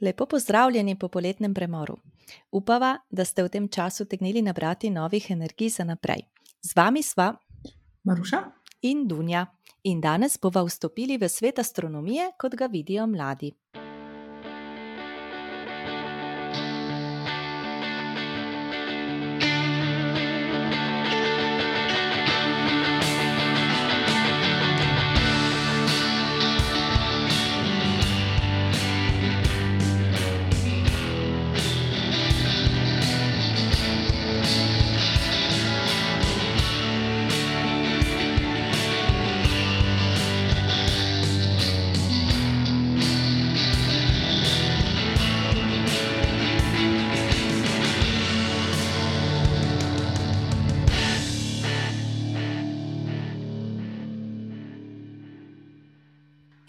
Lepo pozdravljeni po poletnem premoru. Upava, da ste v tem času tegnili nabrati novih energij za naprej. Z vami sva Maruša in Dunja in danes bova vstopili v svet astronomije, kot ga vidijo mladi.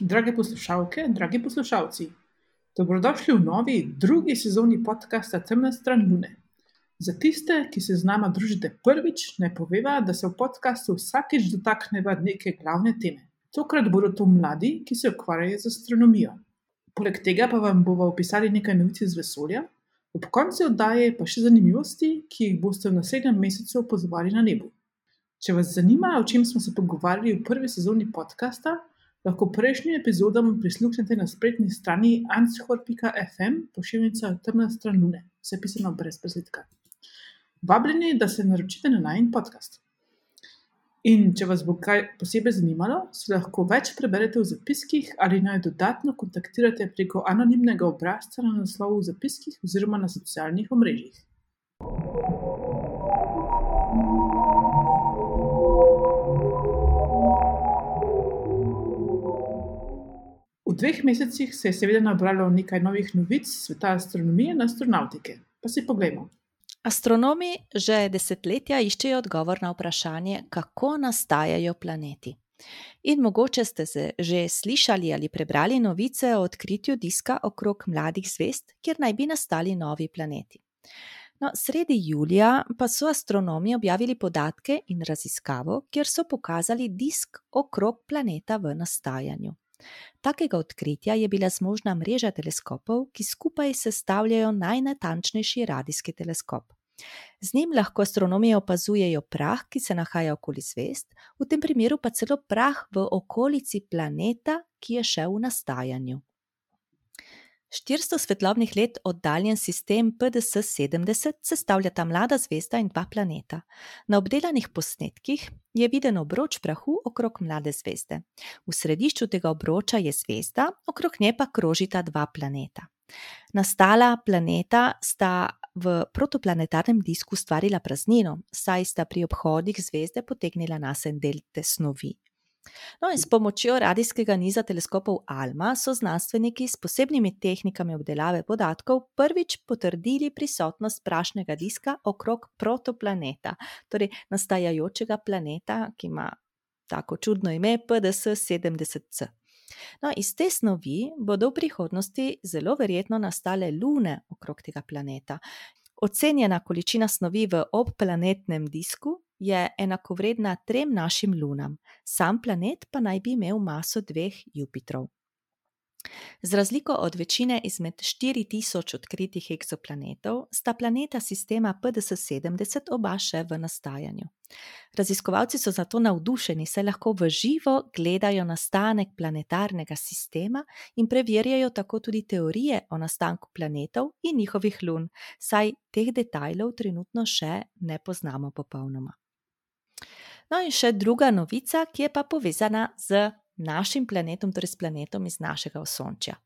Drage poslušalke, dragi poslušalci, dobrodošli v novi, drugi sezoni podcasta Temna stran Lune. Za tiste, ki se z nami družite prvič, naj poveva, da se v podkastu vsakeč dotakneva neke glavne teme. Tokrat bodo to mladi, ki se ukvarjajo z astronomijo. Poleg tega pa vam bomo opisali nekaj novic iz vesolja, ob koncu oddaje pa še zanimivosti, ki jih boste v naslednjem mesecu opazovali na nebu. Če vas zanima, o čem smo se pogovarjali v prvi sezoni podcasta, lahko prejšnjim epizodam prisluhnete na spletni strani anshor.fm, pošiljka temna stran Lune, vse pisano brez presledka. Vabljeni, da se naročite na najn podcast. In če vas bo kaj posebej zanimalo, si lahko več preberete v zapiskih ali naj dodatno kontaktirate preko anonimnega obrazca na naslovu v zapiskih oziroma na socialnih omrežjih. V dveh mesecih se je seveda nabralo nekaj novih novic sveta astronomije in astronautike. Pa si poglejmo. Astronomi že desetletja iščejo odgovor na vprašanje, kako nastajajo planeti. In mogoče ste se že slišali ali prebrali novice o odkritju diska okrog mladih zvest, kjer naj bi nastali novi planeti. No, sredi julija pa so astronomi objavili podatke in raziskavo, kjer so pokazali disk okrog planeta v nastajanju. Takega odkritja je bila zmožna mreža teleskopov, ki skupaj sestavljajo najnatančnejši radijski teleskop. Z njim lahko astronomi opazujejo prah, ki se nahaja okoli zvest, v tem primeru pa celo prah v okolici planeta, ki je še v nastajanju. 400 svetlobnih let oddaljen sistem PDS-70 sestavljata mlada zvezda in dva planeta. Na obdelanih posnetkih je viden obroč prahu okrog mlade zvezde. V središču tega obroča je zvezda, okrog nje pa krožita dva planeta. Nastala planeta sta v protoplanetarnem disku ustvarila praznino, saj sta pri obhodih zvezde potegnila nasen del te snovi. No, in s pomočjo radijskega niza teleskopov ALMA so znanstveniki s posebnimi tehnikami obdelave podatkov prvič potrdili prisotnost prašnega diska okrog protoplaneta, torej nastajajočega planeta, ki ima tako čudno ime PDS-70C. No, iz te snovi bodo v prihodnosti zelo verjetno nastale lune okrog tega planeta. Ocenjena količina snovi v obplanetnem disku je enakovredna trem našim lunam, sam planet pa naj bi imel maso dveh Jupitrov. Z razliko od večine izmed 4000 odkritih eksoplanetov, sta planeta sistema PDS-70 oba še v nastajanju. Raziskovalci so zato navdušeni, saj lahko v živo gledajo nastanek planetarnega sistema in preverjajo tako tudi teorije o nastanku planetov in njihovih lun, saj teh detajlov trenutno še ne poznamo popolnoma. No, in še druga novica, ki je pa povezana z našim planetom, torej s planetom iz našega Osončja.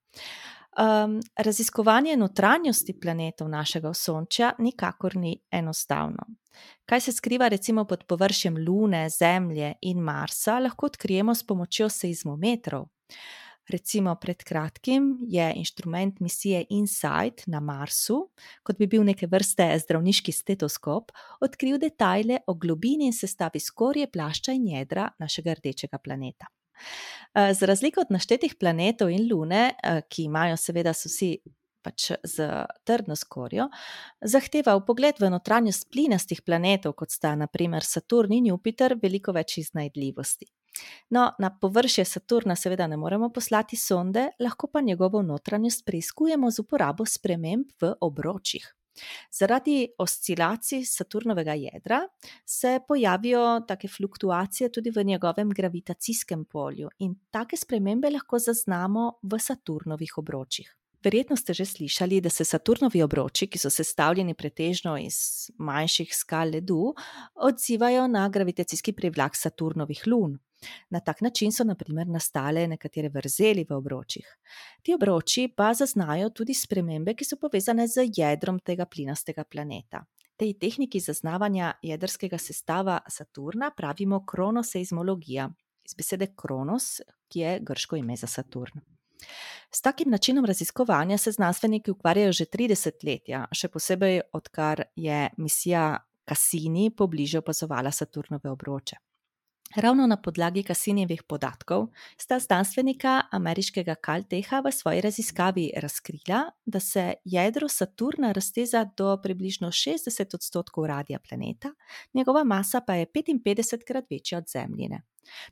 Um, raziskovanje notranjosti planetov našega Osončja nikakor ni enostavno. Kaj se skriva recimo pod površjem Lune, Zemlje in Marsa, lahko odkrijemo s pomočjo seizmometrov. Recimo, pred kratkim je inštrument misije Insight na Marsu, kot bi bil neke vrste zdravniški stetoskop, odkril detajle o globini in sestavi skorje, plašča in jedra našega rdečega planeta. Eh, z razliko od naštetih planetov in Lune, eh, ki imajo seveda vsi pač z trdno skorjo, zahteva v pogled v notranjost plinastih planetov, kot sta naprimer Saturn in Jupiter, veliko več iznajdljivosti. No, na površje Saturna seveda ne moremo poslati sonde, lahko pa njegovo notranjost preizkujemo z uporabo sprememb v obročih. Zaradi oscilacij Saturnovega jedra se pojavijo take fluktuacije tudi v njegovem gravitacijskem polju, in take spremembe lahko zaznamo v Saturnovih obročih. Verjetno ste že slišali, da se Saturnovi obroči, ki so sestavljeni pretežno iz manjših skal ledu, odzivajo na gravitacijski privlak Saturnovih lun. Na tak način so naprimer nastale nekatere vrzeli v obročih. Ti obroči pa zaznajo tudi spremembe, ki so povezane z jedrom tega plinastega planeta. Tej tehniki zaznavanja jedrskega sestava Saturna pravimo kronoseizmologija, iz besede kronos, ki je grško ime za Saturn. S takim načinom raziskovanja se znanstveniki ukvarjajo že 30 let, še posebej odkar je misija Cassini pobliže opazovala Saturnove obroče. Ravno na podlagi Cassinijevih podatkov sta znanstvenika ameriškega Caltecha v svoji raziskavi razkrila, da se jedro Saturna razteza do približno 60 odstotkov radija planeta, njegova masa pa je 55 krat večja od Zemljine.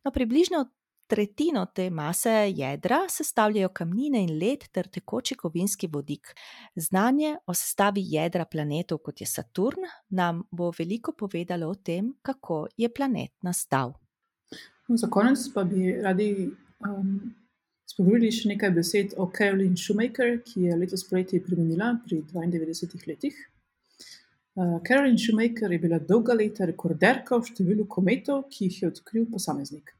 No, približno tretjino te mase jedra sestavljajo kamnine in led ter tekoči kovinski vodik. Znanje o sestavi jedra planetov, kot je Saturn, nam bo veliko povedalo o tem, kako je planet nastal. No, za konec pa bi radi um, spregovorili še nekaj besed o Carolyn Shoemaker, ki je letos poleti premenila pri 92 letih. Uh, Carolyn Shoemaker je bila dolga leta rekorderka v številu kometov, ki jih je odkril posameznik.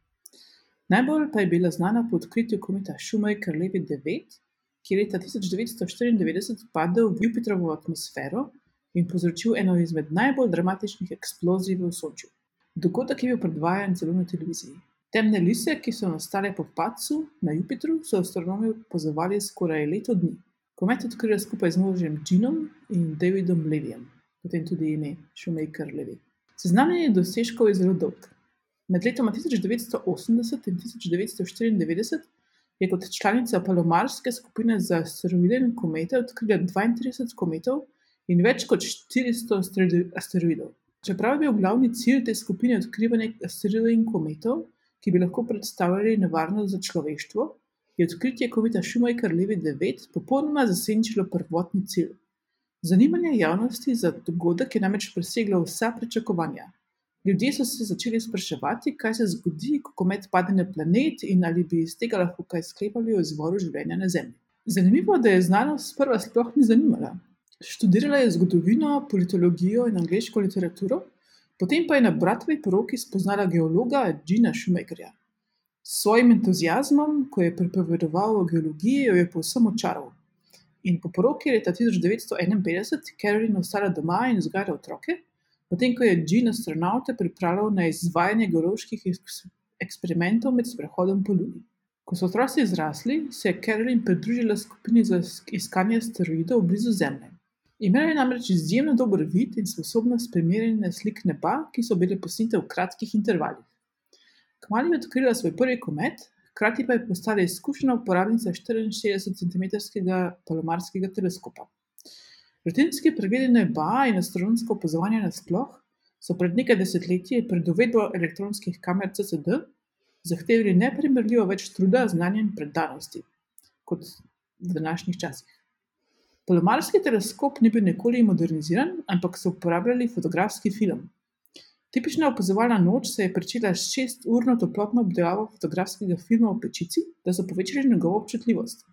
Najbolj pa je bila znana po odkritju kometa Shoemaker-Levy 9, ki je leta 1994 padel v Jupiterovo atmosfero in povzročil eno izmed najbolj dramatičnih eksplozij v Osončju. Dogodek je bil predvajan celo na televiziji. Temne lise, ki so nastale po padcu na Jupitru, so astronomi opazovali skoraj leto dni. Komet odkrili skupaj z možem Džinom in Davidom Levijem, potem tudi ime Shoemaker Levi. Seznam njenih dosežkov je zelo dolg. Med letoma 1980 in 1994 je kot članica palomarske skupine za asteroide in komete odkrila 32 kometov in več kot 400 asteroidov. Čeprav je bil glavni cilj te skupine odkrivanje asteroidov in kometov, ki bi lahko predstavljali nevarnost za človeštvo, je odkritje kometa Shoemaker-Levy 9 popolnoma zasenčilo prvotni cilj. Zanimanje javnosti za dogodek je namreč preseglo vsa pričakovanja. Ljudje so se začeli spraševati, kaj se zgodi, ko komet pade na planet in ali bi iz tega lahko kaj sklepali o izvoru življenja na Zemlji. Zanimivo je, da je znanost sprva sploh ni zanimala. Študirala je zgodovino, politologijo in angliško literaturo, potem pa je na bratovi poroki spoznala geologa Džina Šumekerja. S svojim entuzijazmom, ko je pripovedoval o geologiji, jo je povsem očaral. In po poroki leta 1951 Carolyn ostala doma in vzgajala otroke, potem ko je Džin astronaute pripravljal na izvajanje geoloških eksperimentov med sprehodom po Luni. Ko so otroci zrasli, se je Carolyn pridružila skupini za iskanje asteroidov blizu Zemlje. Imela je namreč izjemno dober vid in sposobnost primerjanja slik neba, ki so bile posnete v kratkih intervalih. Kmalo je odkrila svoj prvi komet, hkrati pa je postala izkušena uporabnica 64 cm palomarskega teleskopa. Rutinski pregledi neba in astronomsko opazovanje nasploh so pred nekaj desetletji pred uvedbo elektronskih kamer CCD zahtevali neprimerljivo več truda, znanja in predanosti kot v današnjih časih. Palomarski teleskop ni bil nikoli moderniziran, ampak so uporabljali fotografski film. Tipična opazovalna noč se je začela s šesturno toplotno obdelavo fotografskega filma v pečici, da so povečali njegovo občutljivost.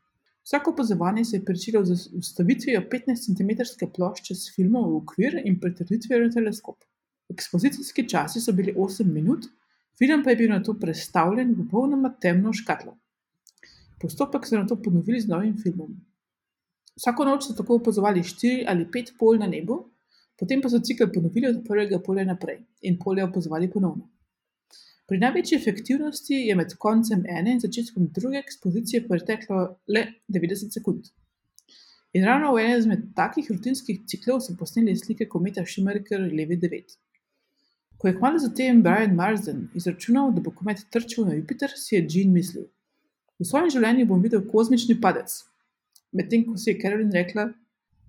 Vsako opazovanje se je začelo z ustavitvijo 15 cm plošče s filmom v okvir in pretrditvijo na teleskop. Ekspozicijski časi so bili 8 minut, film pa je bil na to predstavljen v popolnoma temno škatlo. Postopek so na to ponovili z novim filmom. Vsako noč so tako opazovali štiri ali pet pol na nebu, potem pa so cikl ponovili od prvega polja naprej in polje opazovali ponovno. Pri največji efektivnosti je med koncem ene in začetkom druge ekspozicije preteklo le 90 sekund. In ravno v enem izmed takih rutinskih ciklov so posneli slike kometa Šimerker Levi 9. Ko je kmalo zatem Brian Marsden izračunal, da bo komet trčil na Jupiter, si je Jean mislil: V svojem življenju bom videl kozmični padec, medtem ko si je Carolyn rekla: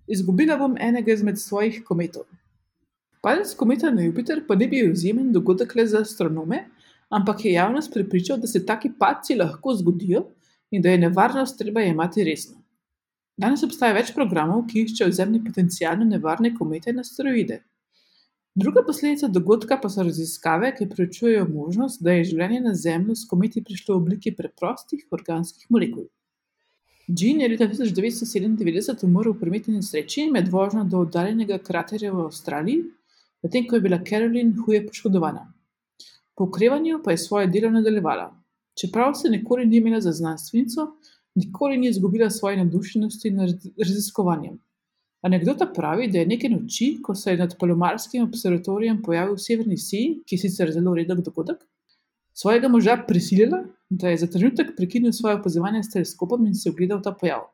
Izgubila bom enega izmed svojih kometov. Padec kometa na Jupiter pa ne bi bil izjemen dogodek le za astronome, ampak je javnost prepričal, da se taki padci lahko zgodijo in da je nevarnost treba jemati resno. Danes obstaja več programov, ki iščejo zemlji potencijalno nevarne komete in asteroide. Druga posledica dogodka pa so raziskave, ki preučujejo možnost, da je življenje na Zemlji s kometi prišlo v obliki preprostih organskih molekul. Jean je leta 1997 umrl v prometni nesreči med vožnjo do oddaljenega kraterja v Avstraliji, medtem ko je bila Carolyn huje poškodovana. Po okrevanju pa je svoje delo nadaljevala. Čeprav se nikoli ni imela za znanstvenico, nikoli ni izgubila svoje navdušenosti nad raziskovanjem. Anekdota pravi, da je neke noči, ko se je nad Palomarskim observatorijem pojavil v Severni Siji, ki je sicer zelo redek dogodek, svojega moža prisilila, da je za trenutek prekinil svoje opazovanje s teleskopom in si ogledal ta pojav.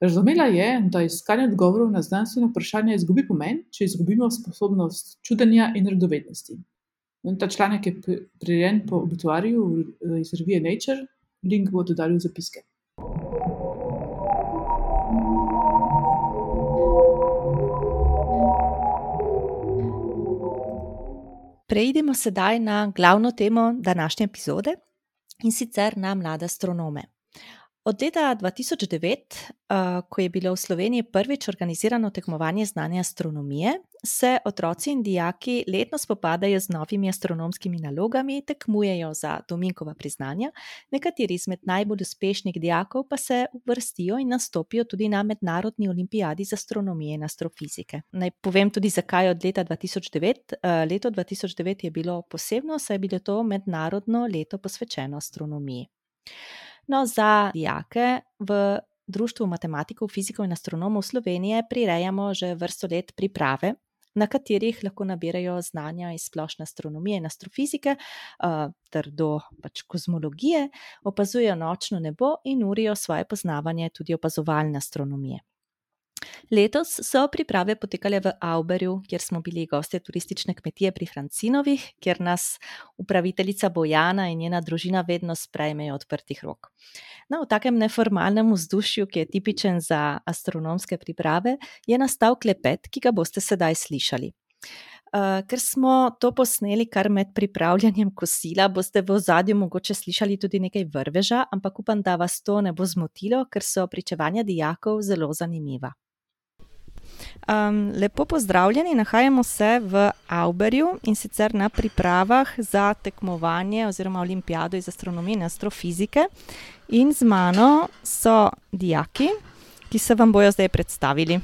Razumela je, da iskanje odgovorov na znanstveno vprašanje izgubi pomen, če izgubimo sposobnost čudenja in radovednosti. In ta članek je prirejen po obituariju iz revije Nature, link bo dodali v zapiske. Preidimo sedaj na glavno temo današnje epizode in sicer na mlade astronome. Od leta 2009, ko je bilo v Sloveniji prvič organizirano tekmovanje znanja astronomije, se otroci in dijaki letno spopadajo z novimi astronomskimi nalogami, tekmujejo za Dominkova priznanja, nekateri izmed najbolj uspešnih dijakov pa se uvrstijo in nastopijo tudi na Mednarodni olimpijadi za astronomijo in astrofizike. Naj povem tudi, zakaj od leta 2009. Leto 2009 je bilo posebno, saj je bilo to mednarodno leto posvečeno astronomiji. No, za dijake v Društvu matematikov, fizikov in astronomov Slovenije prirejamo že vrsto let priprave na katerih lahko nabirajo znanja iz splošne astronomije in astrofizike, ter do pač kozmologije, opazujejo nočno nebo in urijo svoje poznavanje tudi opazovalne astronomije. Letos so priprave potekale v Avberju, kjer smo bili gostje turistične kmetije pri Francinovih, kjer nas upraviteljica Bojana in njena družina vedno sprejmejo odprtih rok. No, v takem neformalnem vzdušju, ki je tipičen za astronomske priprave, je nastal klepet, ki ga boste sedaj slišali. ker smo to posneli kar med pripravljanjem kosila, boste v ozadju mogoče slišali tudi nekaj vrveža, ampak upam, da vas to ne bo zmotilo, ker so pričevanja dijakov zelo zanimiva. Lepo pozdravljeni, nahajamo se v Avberju, in sicer na pripravah za tekmovanje oziroma olimpijado iz astronomije in astrofizike. In z mano so dijaki, ki se vam bojo zdaj predstavili.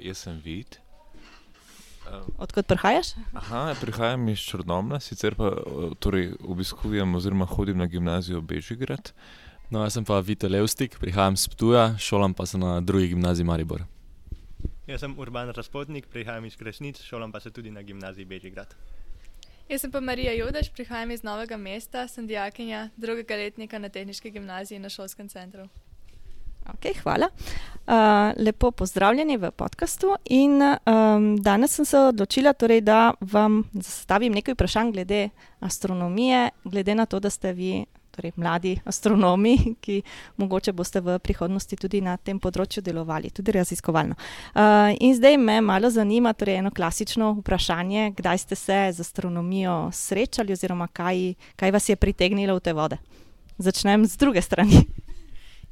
jaz sem Vid. Od kod prihajaš? prihajam iz Črnomlja, sicer pa torej obiskujem oziroma hodim na Gimnazijo Bežigrad. No, jaz sem pa Vito Levstik, prihajam s Ptuja, šolam pa se na Drugi gimnaziji Maribor. Jaz sem Urban Razpotnik, prihajam iz Kresnic, šolam pa se tudi na Gimnaziji Bežigrad. Jaz sem pa Marija Judež, prihajam iz Novega mesta, sem dijakinja drugega letnika na Tehniški gimnaziji na Šolskem centru. Okej, hvala. lepo pozdravljeni v podkastu in, danes sem se odločila, torej da vam zastavim nekaj vprašanj glede astronomije, glede na to, da ste vi torej mladi astronomi, ki mogoče boste v prihodnosti tudi na tem področju delovali, tudi raziskovalno. in zdaj me malo zanima, torej eno klasično vprašanje, kdaj ste se z astronomijo srečali oziroma kaj, kaj vas je pritegnilo v te vode? Začnem z druge strani.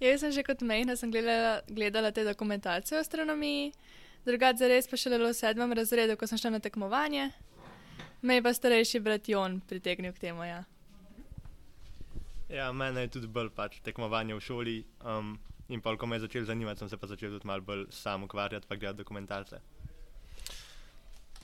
Jaz sem že kot sem gledala, gledala te dokumentarce o astronomiji, drugače zares pa šele v sedmem razredu, ko sem šla na tekmovanje. Me je pa starejši brat Jon pritegnil k temu, ja. Ja, mene je tudi bolj pač tekmovanje v šoli, in pol, ko me je začelo zanimati, sem se pa začel tudi malo bolj sam ukvarjati pa gledati dokumentarce.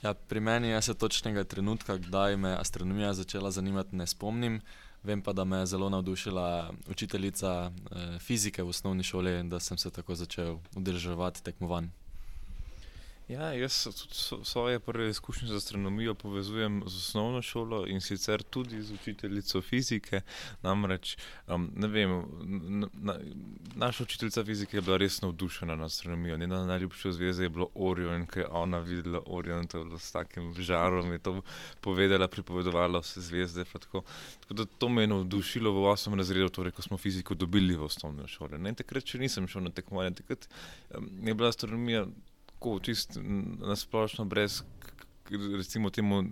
Ja, pri meni jaz se točnega trenutka, kdaj me je astronomija začela zanimati, ne spomnim. Vem pa, da me je zelo navdušila učiteljica, fizike v osnovni šoli in da sem se tako začel udeleževati tekmovanj. Ja, jaz tudi svoje prve izkušnje z astronomijo povezujem z osnovno šolo, in sicer tudi z učiteljico fizike. Namreč, ne vem, naša učiteljica fizike je bila res navdušena nad astronomijo, njena najljubša zvezda je bilo Orion, ke je ona videla Orion, s takim žarom je to povedala, pripovedovala vse zvezde tako. Tako da to me je navdušilo v osmem razredu, torej ko smo fiziko dobili v osnovni šoli, ne, takrat še nisem šel na tekmovanja, takrat je bila astronomija tako čisto na splošno brez recimo temu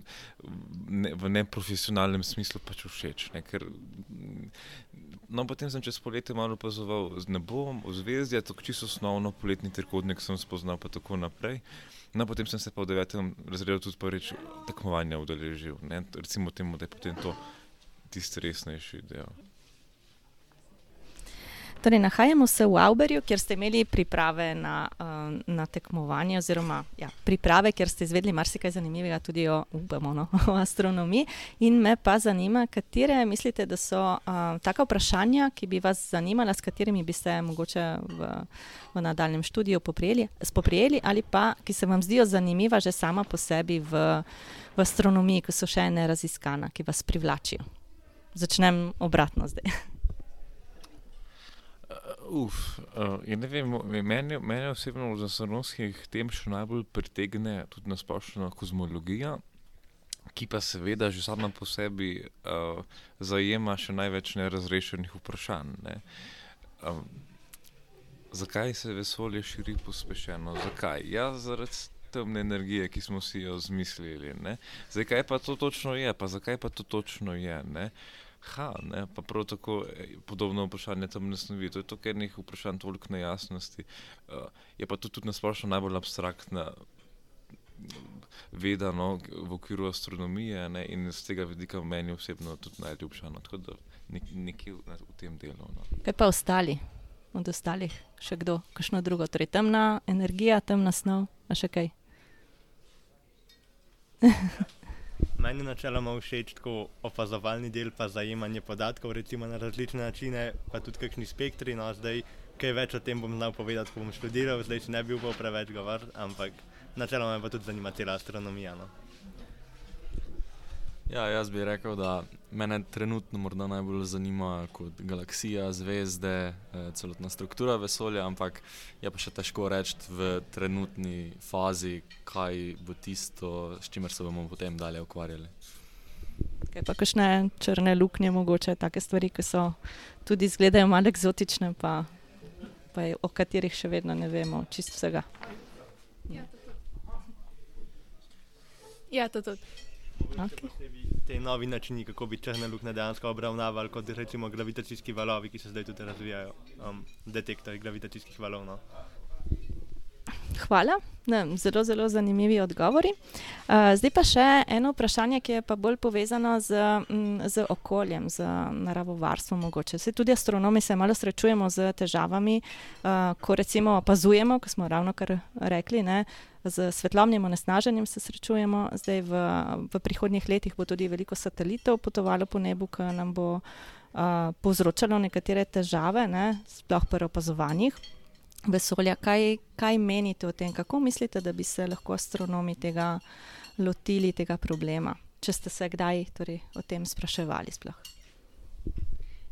ne, v neprofesionalnem smislu pač všeč. Ne, ker, no, potem sem čez poletje malo opazoval z nebom, v zvezdi, tako čisto osnovno poletni trikotnik sem spoznal, pa tako naprej. No, potem sem se pa v devetem razredu tudi prvič tekmovanja udeležil. Ne, recimo temu, da je potem to tisti resnejši del. Torej, nahajamo se v Auberju, kjer ste imeli priprave na, uh, na tekmovanje, oziroma ja, priprave, kjer ste izvedeli marsikaj zanimivega, tudi o, upamo, no, o astronomiji. In me pa zanima, katere mislite, da so uh, taka vprašanja, ki bi vas zanimala, s katerimi bi se mogoče v, v nadaljem študiju spoprijeli, ali pa ki se vam zdijo zanimiva že sama po sebi v, v astronomiji, ki so še ne raziskana, ki vas privlačijo. Začnem obratno zdaj. Uf, uh, ne vem, meni, meni osebno v zasnovanskih tem še najbolj pritegne tudi nasplošno kozmologija, ki pa seveda že sama po sebi uh, zajema še največ nerazrešenih vprašanj. Ne? Um, zakaj se vesolje širi pospešeno? Zakaj? Ja, zaradi temne energije, ki smo si jo zmislili. Ne? Zdaj, kaj pa to točno je, pa zakaj pa to točno je? Ne? Ha, ne, pa prav tako eh, podobno vprašanje tam ne snovi. To je to, ker nekaj vprašanj toliko nejasnosti. Uh, je pa to tudi nasplošno najbolj abstraktna veda no, v okviru astronomije ne, in z tega vidika meni osebno tudi najljubša. No, tako da nek, nekje v, v tem delu. No. Kaj pa ostali? Od ostalih še kdo, kakšno drugo? Torej, temna energija, temna snov, a še kaj? Meni načeloma všeč tako opazovalni del, pa zajemanje podatkov, recimo na različne načine, pa tudi kakšni spektri. No, zdaj, kaj več o tem bom znal povedati, ko bom študiral, zdaj ne bi upal preveč govoriti, ampak načeloma me pa tudi zanima cela astronomija. No. Ja, jaz bi rekel, da me trenutno morda najbolj zanima kot galaksija, zvezde, eh, celotna struktura vesolja, ampak je pa še težko reči v trenutni fazi, kaj bo tisto, s čimer se bomo potem dalje ukvarjali. Kaj pa kakšne črne luknje, mogoče take stvari, ki so tudi izgledajo malo eksotične, pa, pa je, o katerih še vedno ne vemo čist vsega. Ja, to tudi. Okay. Te novi načini, kako bi črne luknje dejansko obravnavali, kot recimo gravitacijski valovi, ki se zdaj tudi razvijajo, um, detektorji gravitacijskih valov. No. Hvala, ne, zelo, zelo zanimivi odgovori. Uh, zdaj pa še eno vprašanje, ki je pa bolj povezano z, m, z okoljem, z naravovarstvom. Mogoče. Se tudi astronomi se malo srečujemo z težavami, uh, ko recimo opazujemo, kot smo ravno kar rekli, ne, z svetlobnim onesnaženjem se srečujemo. Zdaj v, v prihodnjih letih bo tudi veliko satelitov potovalo po nebu, ki nam bo uh, povzročalo nekatere težave, ne, sploh pri opazovanjih vesolja. Kaj, kaj menite o tem, kako mislite, da bi se lahko astronomi tega lotili, tega problema, če ste se kdaj torej, o tem spraševali? Sploh?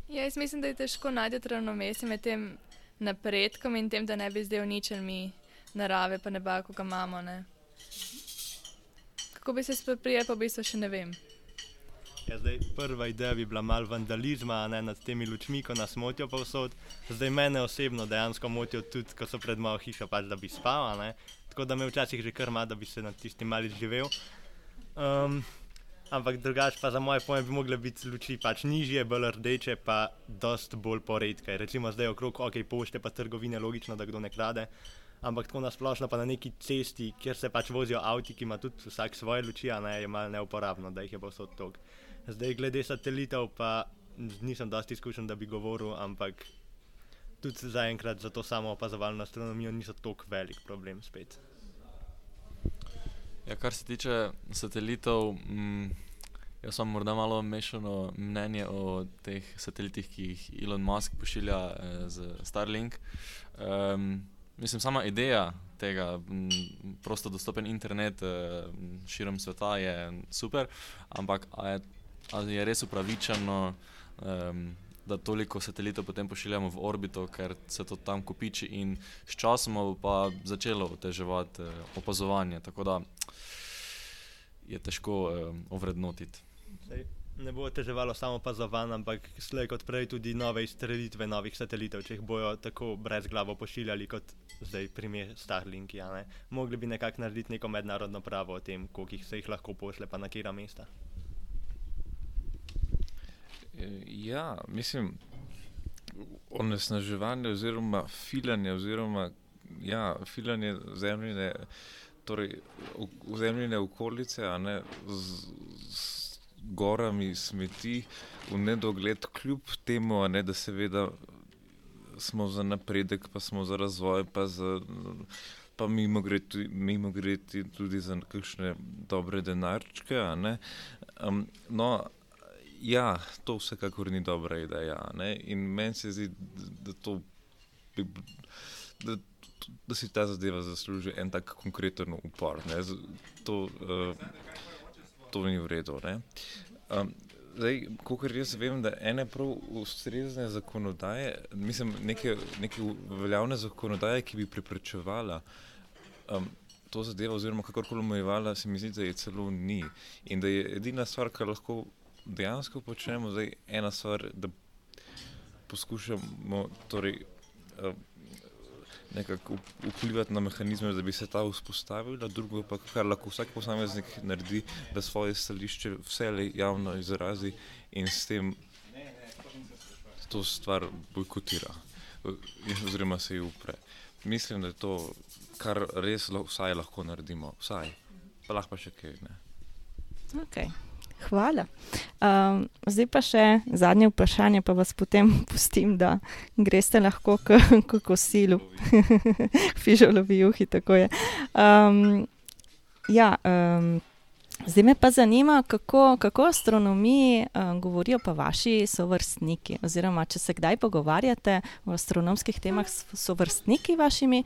Ja, jaz mislim, da je težko najti ravnovesje med tem napredkom in tem, da ne bi zdaj uničili mi narave, pa neba, ko ga imamo. Ne? Kako bi se spoprijeli, pa v bistvu še ne vem. Ja, zdaj, prva ideja bi bila malo vandalizma ne, nad temi lučmi, ko nas motijo povsod. Zdaj mene osebno dejansko motijo tudi, ko so pred malo hišo, pač, da bi spal. Tako da me včasih že kar ima, da bi se nad tistim mali živel. Um, ampak drugače pa za moje pojme bi mogle biti luči pač nižje, bolj rdeče, pa dost bolj poredke. Recimo zdaj okrog ok, pošte pa trgovine, logično, da kdo ne krade. Ampak tako nasplošno pa na neki cesti, kjer se pač vozijo avti, ki ima tudi vsak svoje luči, a ne je malo neuporabno, da jih je povsod tok. Zdaj, glede satelitov, pa nisem dosti izkušen, da bi govoril, ampak tudi zaenkrat za to samo opazovalno astronomijo niso tako velik problem spet. Ja, kar se tiče satelitov, mm, jaz sem morda malo mešano mnenje o teh satelitih, ki jih Elon Musk pošilja eh, z Starlink. Um, mislim, sama ideja tega, m, prosto dostopen internet eh, širom sveta je super, ampak je ali je res upravičeno, um, da toliko satelitov potem pošiljamo v orbito, ker se to tam kopiči in sčasoma bo pa začelo oteževati uh, opazovanje. Tako da je težko um, ovrednotiti. ne bo teževalo samo opazovanje, ampak slej kot prej tudi nove izstrelitve novih satelitov, če jih bojo tako brez glavo pošiljali kot zdaj primer Starlinki. a ne. Mogli bi nekako narediti neko mednarodno pravo o tem, koliko jih se jih lahko pošle, pa na kera mesta. Ja, mislim, onesnaževanje oziroma filanje oziroma ja, filanje zemljine, torej zemljine okolice, a ne, z, z gorami smeti v nedogled, kljub temu, ne, da seveda smo za napredek, pa smo za razvoj, pa za pa mimo grede, mimo grede tudi za kakšne dobre denarčke. Um, no, ja, to vsekakor ni dobra ideja. Ne? In meni se zdi, da, da, to, da, da si ta zadeva zasluži en tak konkreten upor. Ne? To, uh, to ni v redu. ne. Um, Zdaj, kot jaz vem, da ene prav ustrezne zakonodaje, mislim, neke, neke veljavne zakonodaje, ki bi preprečevala um, to zadevo, oziroma kakorkoli omejevala, se mi zdi, da je celo ni. In da je edina stvar, kar lahko dejansko počnemo, zdaj ena stvar, da poskušamo torej, uh, nekako vp- vplivati na mehanizme, da bi se ta vzpostavila, drugo pa, kar lahko vsak posameznik naredi, da svoje stališče vselej javno izrazi in s tem to stvar bojkotira, eh, oziroma se ji upre. Mislim, da je to, kar res lo- vsaj lahko naredimo, vsaj, pa lahko pa še kaj. Ne? Okay. Hvala. Um, zdaj pa še zadnje vprašanje, pa vas potem pustim, da greste lahko k, k kosilu, fižolovi juhi, tako je. Um, ja, um, zdaj me pa zanima, kako, kako o astronomiji um, govorijo pa vaši sovrstniki, oziroma če se kdaj pogovarjate o astronomskih temah s sovrstniki vašimi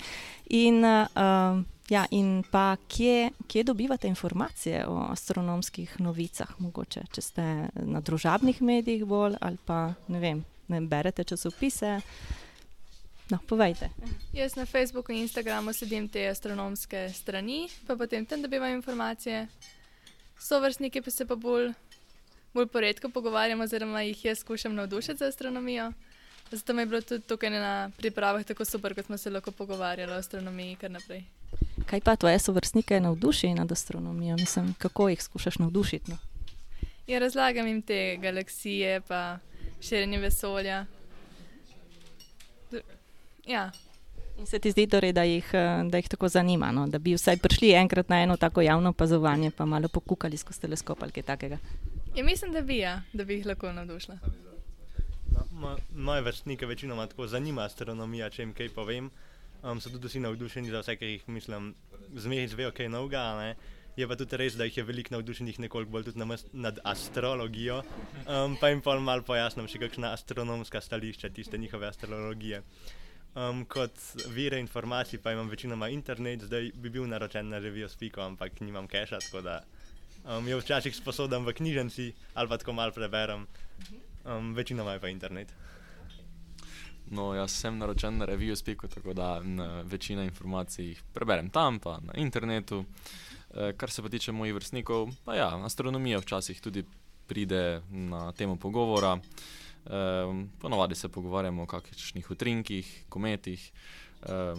in um, Ja, in pa kje, kje dobivate informacije o astronomskih novicah, mogoče, če ste na družabnih medijih bolj ali pa ne vem, ne berete časopise. No, povejte. Jaz na Facebooku in Instagramu sledim te astronomske strani, pa potem tam dobivam informacije. Sovrstniki pa se pa bolj, bolj poredko pogovarjamo, oziroma jih jaz skušam navdušiti za astronomijo. Zato mi je bilo tudi tukaj na pripravah tako super, kot smo se lahko pogovarjali o astronomiji kar naprej. Kaj pa tvoje sovrstnike navduši nad astronomijo? Mislim, kako jih skušaš navdušiti? No? Ja, razlagam jim te galaksije, pa širjenje vesolja. Ja, In se ti zdi, torej, da, jih, eh, da jih tako zanima, no? da bi vsaj prišli enkrat na eno tako javno opazovanje, pa malo pokukali skozi teleskop ali kaj takega. ja mislim, da bi, ja, da bi jih lahko navdušila. No, mo- moje vrstnike večinoma tako zanima astronomija, če jim kaj povem. Um, so tudi vsi navdušeni za vse, kar jih mislim, zmeraj izvejo kaj novega. a ne. Je pa tudi res, da jih je veliko navdušenih nekoliko bolj tudi nad astrologijo. Um, pa jim pa malo pojasnim še kakšna astronomska stališča tiste njihove astrologije. Um, kot vire informacij pa imam večinoma internet, zdaj bi bil naročen na revijo Spiko, ampak nimam keša, tako da um, jo včasih sposodam v knjižnici ali pa tako malo preberem. Um, večinoma je pa internet. No, jaz sem naročen na reviju Spiku, tako da večina informacij jih preberem tam, pa na internetu. E, kar se pa tiče mojih vrstnikov, pa ja, astronomija včasih tudi pride na temo pogovora. E, ponovadi se pogovarjamo o kakšnih utrinkih, kometih, e,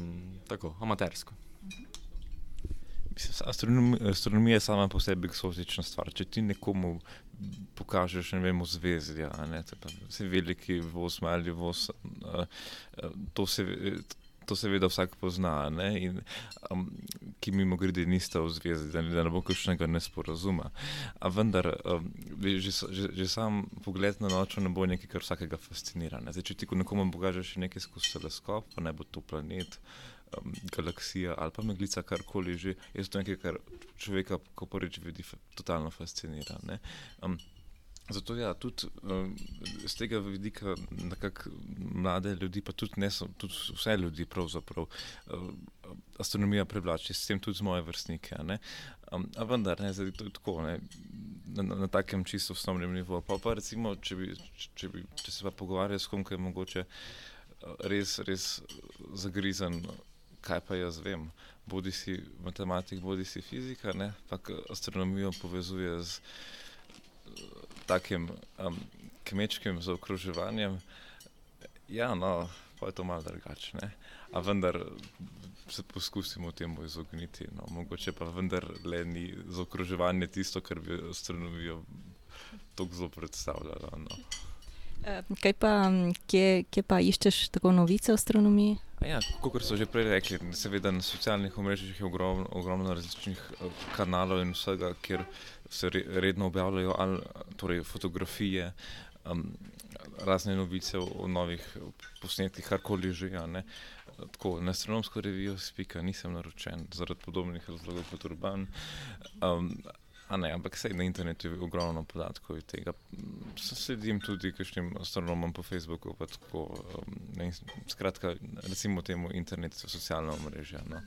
tako amatersko. Mislim, astronomi, astronomija je sama po sebi eksotična stvar. Če ti nekomu pokažeš, ne vem, zvezdja, ne, to je pa vse veliki voz, mali voz, uh, uh, to se. ve- To seveda vsak pozna? In, um, ki mimo grede nista v zvezdi, da ne, da ne bo kakšnega nesporazuma. A vendar, um, že, že, že sam pogled na noč ne bo nekaj, kar vsakega fascinira. Ne? Zdaj, če ti ko nekomu pokažeš nekaj skozi teleskop, pa ne bo to planet, um, galaksija ali pa meglica, karkoli že, je to nekaj, kar človeka, ko prvič vidi, totalno fascinira. Um, Zato ja, tudi um, z tega vidika nekako mlade ljudi, pa tudi, so- tudi vse ljudi pravzaprav uh, astronomija privlači, s tem tudi moje vrstnike. Um, a vendar, ne, zdaj, to je tako, ne, na, na, na takem čisto osnovnem nivoju. Pa, pa recimo, če, bi, če, bi, če se pa pogovarjal s kom, ki je mogoče uh, res, res zagrizen, kaj pa jaz vem. Bodi si matematik, bodi si fizika, ne, pa k- astronomijo povezuje z takim um, kmečkim zaokroževanjem, ja, no, pa je to malo drugače. A vendar se poskusimo temu izogniti. No. Mogoče pa vendar le ni zaokroževanje tisto, kar bi astronomijo tako zelo predstavljalo. No. Kaj pa, kje, kje pa iščeš tako novice o astronomiji? Ja, kot so že prej rekli, seveda na socialnih omrežjih je ogromno, ogromno različnih kanalov in vsega, kjer se redno objavljajo ali, torej, fotografije, um, razne novice o, o novih posnetkih, karkoli že. Ja, Tako, na astronomsko revijo spika nisem naročen zaradi podobnih razlogov kot urban. Um, ne, ampak sej na internetu je ogromno podatkov iz tega. Sledim tudi kakšnim astronomom po Facebooku. Tako, um, ne, skratka, recimo temu internet, socialna omrežja. No.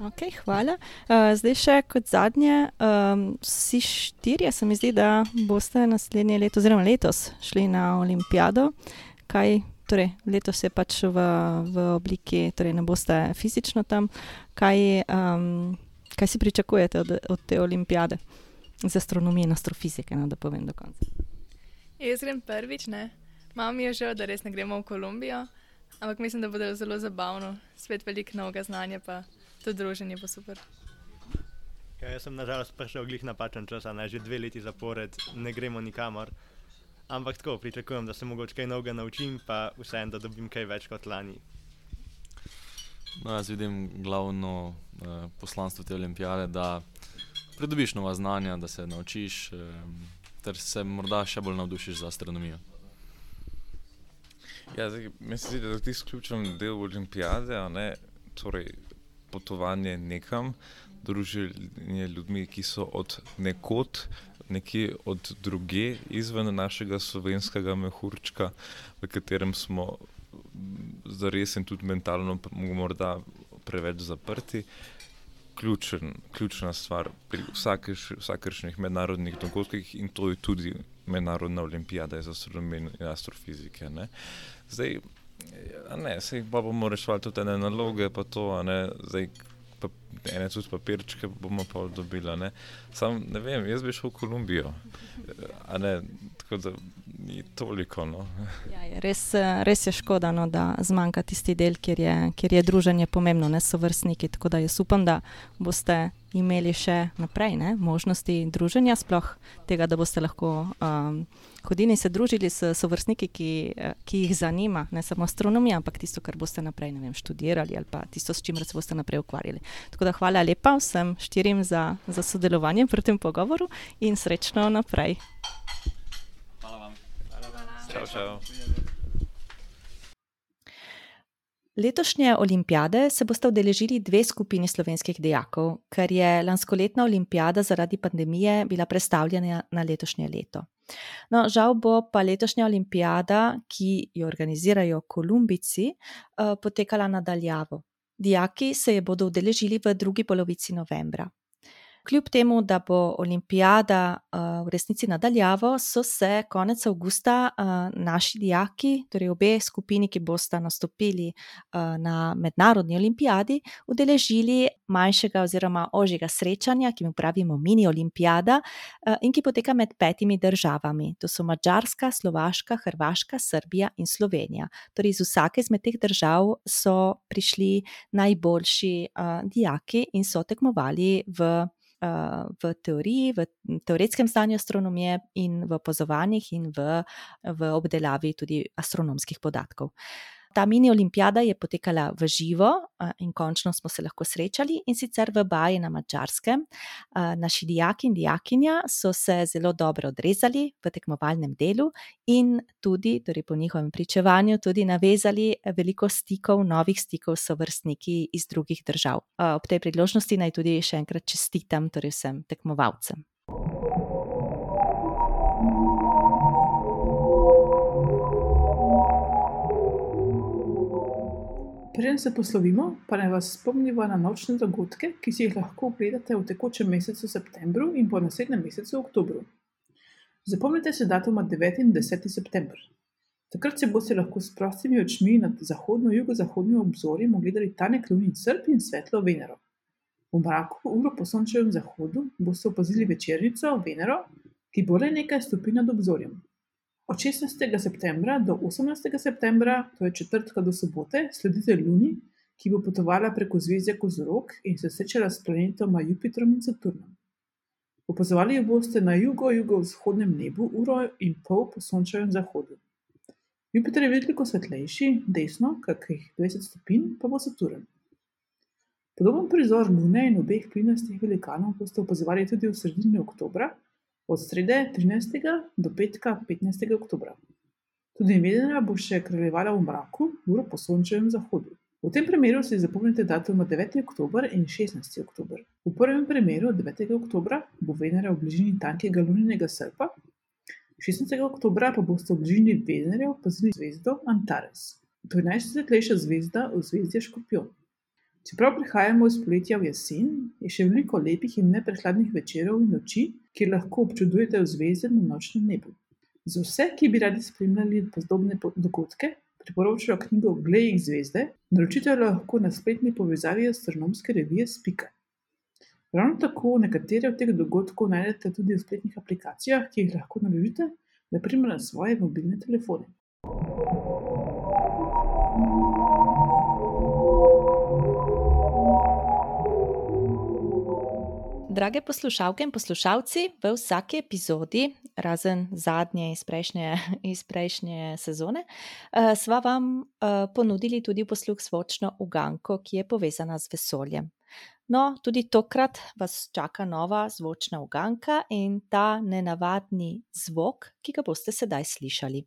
Okay, hvala. Uh, zdaj še kot zadnje, um, vsi štirje, se mi zdi, da boste naslednje leto, oziroma letos, šli na olimpijado. Kaj, torej, letos je pač v, v obliki, torej ne boste fizično tam. Kaj, um, Kaj si pričakujete od, od te olimpijade za astronomijo in astrofizike, no, da povem do konca? Jaz grem prvič, ne. Mam je že, da res ne gremo v Kolumbijo, ampak mislim, da bo zelo zabavno, spet veliko novega znanja, pa tudi druženje bo super. Ja, jaz sem nažalost prišel glih napačen čas, ne že dve leti zapored, ne gremo nikamor. Ampak tako pričakujem, da se mogoče kaj novega naučim, pa vseeno, da dobim kaj več kot lani. No, jaz vidim glavno eh, poslanstvo te olimpijade, da pridobiš nova znanja, da se naučiš, eh, ter se morda še bolj navdušiš za astronomijo. Ja, Meni se zdi, da je to izključen del olimpijade, ne, torej potovanje nekam, druženje ljudmi, ki so od nekod. Nekje od druge, izven našega slovenskega mehurčka, v katerem smo za res in tudi mentalno, morda preveč zaprti. Ključen, ključna stvar pri vsakršnih mednarodnih dogodkih in to je tudi mednarodna olimpijada za astronomijo in astrofizike. Ne. Zdaj, ne, sej pa bomo reševali tudi te naloge, pa to, ne, zdaj, pa ene tudi papirčke bomo pa dobili. Sam ne vem, jaz bi šel v Kolumbijo, ne, tako da ni toliko. No. Ja, je res, res je škoda, no, da zmanjka tisti del, kjer je, kjer je druženje pomembno, ne so vrstniki. Tako da jaz upam, da boste imeli še naprej ne, možnosti druženja, sploh tega, da boste lahko um, hodili in se družili s sovrstniki, ki, ki jih zanima, ne samo astronomija, ampak tisto, kar boste naprej vem, študirali ali pa tisto, s čimer se boste naprej ukvarjali. Tako da hvala lepa vsem štirim za, za sodelovanje pri tem pogovoru in srečno naprej. Čau, čau. Letošnje olimpijade se boste udeležili dve skupini slovenskih dijakov, ker je lanskoletna olimpijada zaradi pandemije bila predstavljena na letošnje leto. No, žal bo pa letošnja olimpijada, ki jo organizirajo Kolumbici, eh, potekala nadaljavo. Dijaki se je bodo udeležili v drugi polovici novembra. Kljub temu, da bo olimpijada uh, v resnici nadaljavo, so se konec avgusta uh, naši dijaki, torej obe skupini, ki bosta nastopili uh, na mednarodni olimpijadi, udeležili manjšega oziroma ožjega srečanja, ki mu pravimo mini olimpijada in ki poteka med petimi državami. To so Mačarska, Slovaška, Hrvaška, Srbija in Slovenija. Torej, iz vsake izmed teh držav so prišli najboljši dijaki in so tekmovali v v teoriji, v teoretskem stanju astronomije in v opazovanjih in v, v obdelavi tudi astronomskih podatkov. Ta mini olimpijada je potekala v živo in končno smo se lahko srečali in sicer v Baji na Mačarskem. Naši dijaki in dijakinja so se zelo dobro odrezali v tekmovalnem delu in tudi, torej po njihovem pričevanju, tudi navezali veliko stikov, novih stikov s vrstniki iz drugih držav. Ob tej priložnosti naj tudi še enkrat čestitam torej vsem tekmovalcem. Preden se poslovimo, pa naj vas spomnimo na nočne dogodke, ki si jih lahko ogledate v tekočem mesecu septembru in po naslednjem mesecu oktobru. Zapomnite se datuma 9 in 10 september. Takrat se boste lahko s prostimi očmi nad zahodno-jugozahodnim obzorjem ogledali tanek lunin srp in svetlo Venero. V mraku, uro po sončevem zahodu, boste opazili večernico Venero, ki bo le nekaj stopinj nad obzorjem. Od 16. septembra do 18. septembra, to je četrtka do sobote, sledite Luni, ki bo potovala preko zvezde Kozorog in se srečala s planetoma Jupitrom in Saturnom. Opazovali jo boste na jugo-jugovzhodnem nebu uro in pol po sončevem zahodu. Jupiter je veliko svetlejši, desno, kakih 20 stopinj, pa bo Saturn. Podoben prizor Lune in obeh plinastih velikanov boste opazovali tudi v sredini oktobra, od srede 13. do petka 15. oktobra. Tudi Venera bo še kraljevala v mraku, uro po sončevem zahodu. V tem primeru si zapomnite datum 9. oktober in 16. oktober. V prvem primeru 9. oktobra bo Venera v bližini tankega luninega srpa, 16. oktober pa boste v bližini Venerja opazili zvezdo Antares. To je najsvetlejša zvezda v zvezdi Škorpion. Čeprav prihajamo iz poletja v jesen, je še veliko lepih in neprehladnih večerov in noči, kjer lahko občudujete zvezde na nočnem nebu. Za vse, ki bi radi spremljali podobne dogodke, priporočajo knjigo Glej zvezde, naročite jo lahko na spletni povezavi astronomske revije Spika. Ravno tako nekatere od teh dogodkov najdete tudi v spletnih aplikacijah, ki jih lahko naložite, naprimer na svoje mobilne telefone. Drage poslušalke in poslušalci, v vsaki epizodi, razen zadnje iz prejšnje, iz prejšnje sezone, uh, sva vam uh, ponudili tudi posluh svočno uganko, ki je povezana z vesoljem. No, tudi tokrat vas čaka nova zvočna uganka in ta nenavadni zvok, ki ga boste sedaj slišali.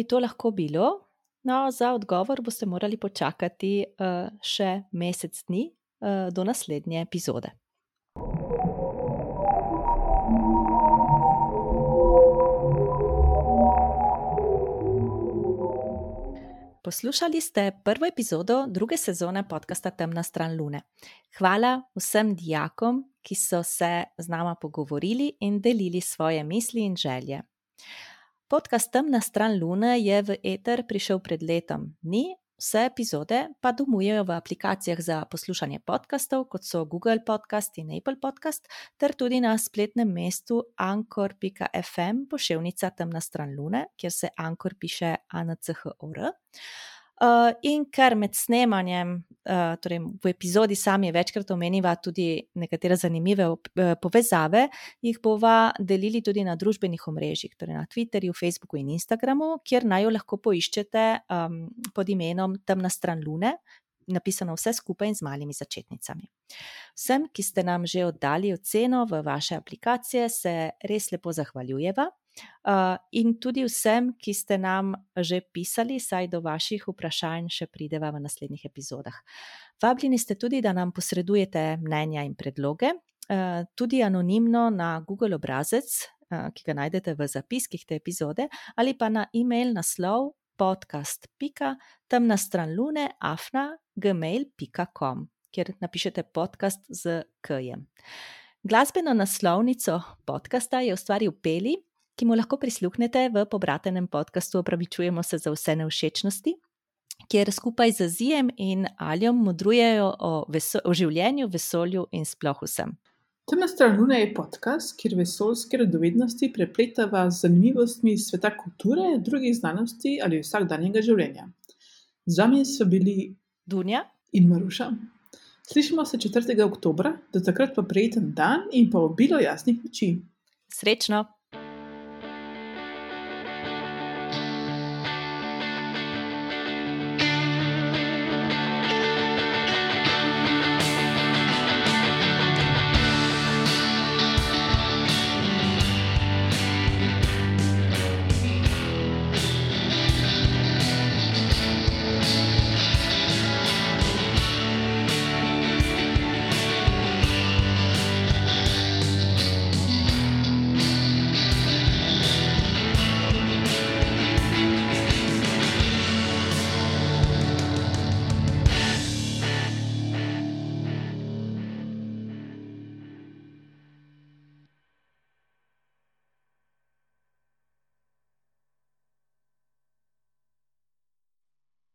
Bi to lahko bilo? No, za odgovor boste morali počakati uh, še mesec dni uh, do naslednje epizode. Poslušali ste prvo epizodo druge sezone podcasta Temna stran Lune. Hvala vsem dijakom, ki so se z nama pogovorili in delili svoje misli in želje. Podcast Temna stran Lune je v eter prišel pred letom dni, vse epizode pa domujejo v aplikacijah za poslušanje podkastov, kot so Google Podcast in Apple Podcast, ter tudi na spletnem mestu anchor.fm pošiljka Temna stran Lune, kjer se Anchor piše ANCHOR. Uh, in ker med snemanjem, uh, torej v epizodi sami večkrat omeniva tudi nekatere zanimive uh, povezave, jih bova delili tudi na družbenih omrežjih, torej na Twitterju, Facebooku in Instagramu, kjer naj jo lahko poiščete um, pod imenom Temna stran Lune, napisano vse skupaj in z malimi začetnicami. Vsem, ki ste nam že oddali oceno v vaše aplikacije, se res lepo zahvaljujeva. Uh, in tudi vsem, ki ste nam že pisali, saj do vaših vprašanj še prideva v naslednjih epizodah. Vabljeni ste tudi, da nam posredujete mnenja in predloge, uh, tudi anonimno na Google obrazec, uh, ki ga najdete v zapiskih te epizode, ali pa na e-mail naslov podcast.temna stran lune afna gmail.com, kjer napišete podcast z K-jem. Glasbeno naslovnico podcasta je ustvaril Peli ki mu lahko prisluhnete v pobratenem podkastu Opravičujemo se za vse neušečnosti, kjer skupaj z Zijem in Aljom modrujejo o, o življenju, vesolju in sploh vsem. Temna stran Lune je podcast, kjer vesoljske radovednosti prepletava z zanimivostmi sveta kulture, drugih znanosti ali vsakdanjega življenja. Z vami so bili Dunja in Maruša. Slišimo se 4. oktober, do takrat pa prijeten dan in pa obilo jasnih noči. Srečno!